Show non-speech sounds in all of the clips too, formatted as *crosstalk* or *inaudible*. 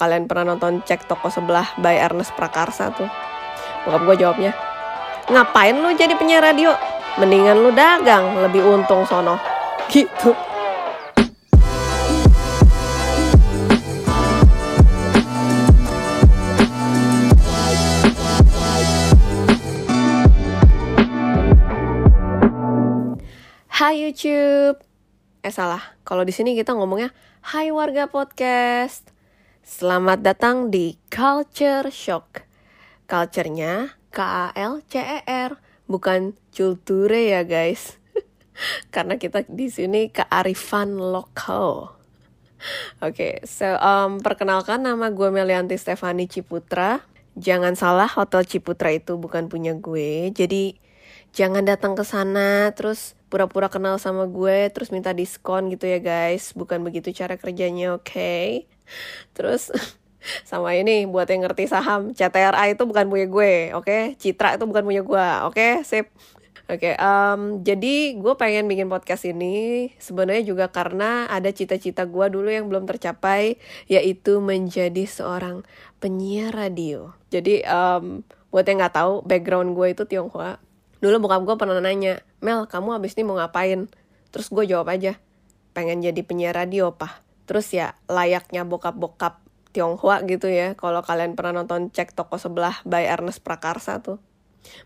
kalian pernah nonton Cek Toko Sebelah by Ernest Prakarsa tuh. Bokap gue jawabnya, ngapain lu jadi penyiar radio? Mendingan lu dagang, lebih untung sono. *laughs* Gitu. Hai YouTube. Eh salah, kalau di sini kita ngomongnya Hai warga podcast. Selamat datang di Culture Shock. Culture-nya K A L C E R, bukan culture ya guys. *laughs* Karena kita di sini kearifan lokal. Oke, okay, so um, perkenalkan nama gue Melianti Stefani Ciputra. Jangan salah, Hotel Ciputra itu bukan punya gue. Jadi jangan datang ke sana terus pura-pura kenal sama gue terus minta diskon gitu ya guys bukan begitu cara kerjanya oke okay? Terus *laughs* sama ini buat yang ngerti saham CTRA itu bukan punya gue oke okay? Citra itu bukan punya gue oke okay? sip Oke, okay, um, jadi gue pengen bikin podcast ini sebenarnya juga karena ada cita-cita gue dulu yang belum tercapai, yaitu menjadi seorang penyiar radio. Jadi um, buat yang nggak tahu, background gue itu Tionghoa dulu bokap gue pernah nanya Mel kamu abis ini mau ngapain terus gue jawab aja pengen jadi penyiar radio pak terus ya layaknya bokap-bokap Tionghoa gitu ya. Kalau kalian pernah nonton cek toko sebelah by Ernest Prakarsa tuh.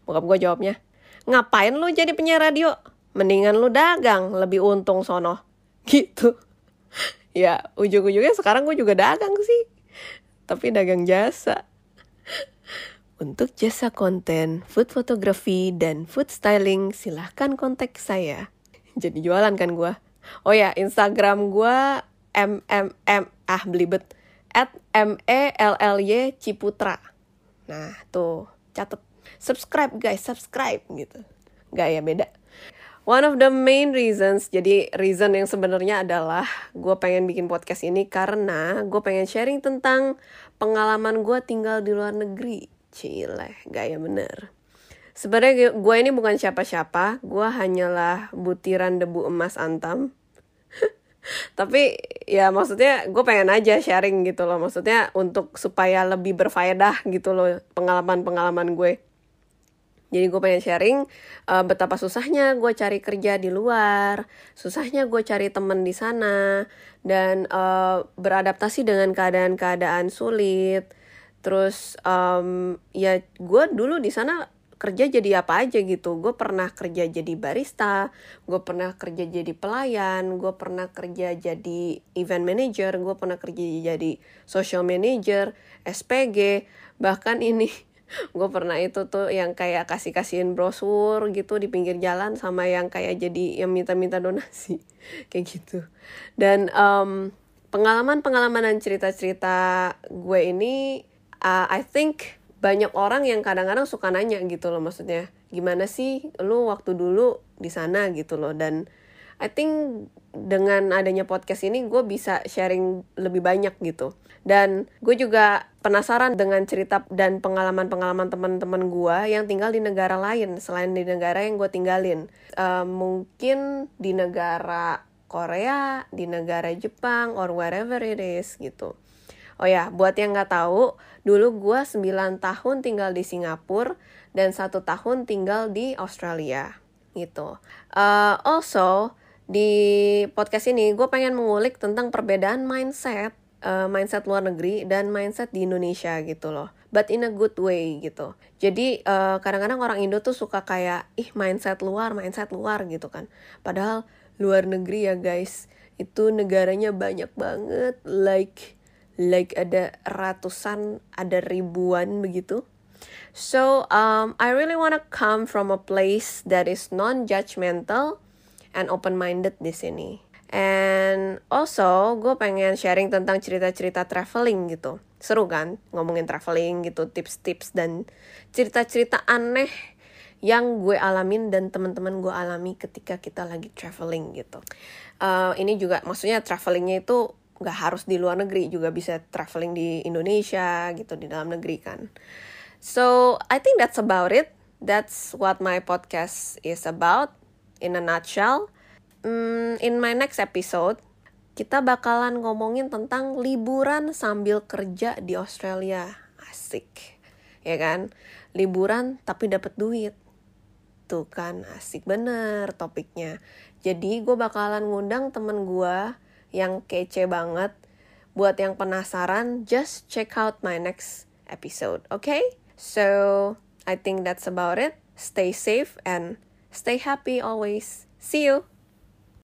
Bokap gue jawabnya ngapain lu jadi penyiar radio? Mendingan lu dagang lebih untung sono. *laughs* Gitu. Ya ujung-ujungnya sekarang gue juga dagang sih. Tapi dagang jasa. *laughs* Untuk jasa konten, food photography, dan food styling, silahkan kontak saya. Jadi jualan kan gue. Oh ya, Instagram gue mmm ah belibet at m e l l y ciputra. Nah tuh catet subscribe guys subscribe gitu. Gak ya beda. One of the main reasons, jadi reason yang sebenarnya adalah gue pengen bikin podcast ini karena gue pengen sharing tentang pengalaman gue tinggal di luar negeri Cile, gaya bener. Sebenarnya gue ini bukan siapa-siapa, gue hanyalah butiran debu emas antam. *laughs* Tapi ya maksudnya gue pengen aja sharing gitu loh, maksudnya untuk supaya lebih berfaedah gitu loh pengalaman-pengalaman gue. Jadi gue pengen sharing uh, betapa susahnya gue cari kerja di luar, susahnya gue cari temen di sana, dan uh, beradaptasi dengan keadaan-keadaan sulit terus um, ya gue dulu di sana kerja jadi apa aja gitu. Gue pernah kerja jadi barista gue pernah kerja jadi pelayan gue pernah kerja jadi event manager gue pernah kerja jadi social manager SPG bahkan ini *laughs* gue pernah itu tuh yang kayak kasih kasihin brosur gitu di pinggir jalan sama yang kayak jadi yang minta-minta donasi. *laughs* Kayak gitu. Dan um, pengalaman-pengalaman dan cerita-cerita gue ini uh, I think banyak orang yang kadang-kadang suka nanya gitu loh maksudnya gimana sih lu waktu dulu di sana? gitu loh. Dan I think dengan adanya podcast ini gue bisa sharing lebih banyak gitu. Dan gue juga penasaran dengan cerita dan pengalaman-pengalaman teman-teman gue yang tinggal di negara lain selain di negara yang gue tinggalin. Uh, mungkin di negara Korea di negara Jepang or wherever it is gitu Oh ya, buat yang nggak tahu, dulu gue 9 tahun tinggal di Singapura dan satu tahun tinggal di Australia gitu. Uh, also di podcast ini gue pengen mengulik tentang perbedaan mindset, uh, mindset luar negeri dan mindset di Indonesia gitu loh. But in a good way gitu. Jadi kadang kadang-kadang orang Indo tuh suka kayak ih mindset luar, mindset luar gitu kan. Padahal luar negeri ya guys, itu negaranya banyak banget like like ada ratusan ada ribuan begitu. So um, I really wanna come from a place that is non-judgmental and open-minded di sini. And also gue pengen sharing tentang cerita-cerita traveling gitu. Seru kan? Ngomongin traveling gitu tips-tips dan cerita-cerita aneh yang gue alamin dan teman-teman gue alami ketika kita lagi traveling gitu. Uh, ini juga maksudnya travelingnya itu nggak harus di luar negeri juga bisa traveling di Indonesia gitu di dalam negeri kan so I think that's about it that's what my podcast is about in a nutshell mm, in my next episode kita bakalan ngomongin tentang liburan sambil kerja di Australia. Asik. Ya kan? Liburan tapi dapat duit. Tuh kan, asik bener topiknya. Jadi gue bakalan ngundang temen gue yang kece banget. Buat yang penasaran, just check out my next episode, okay? So, I think that's about it. Stay safe and stay happy always. See you!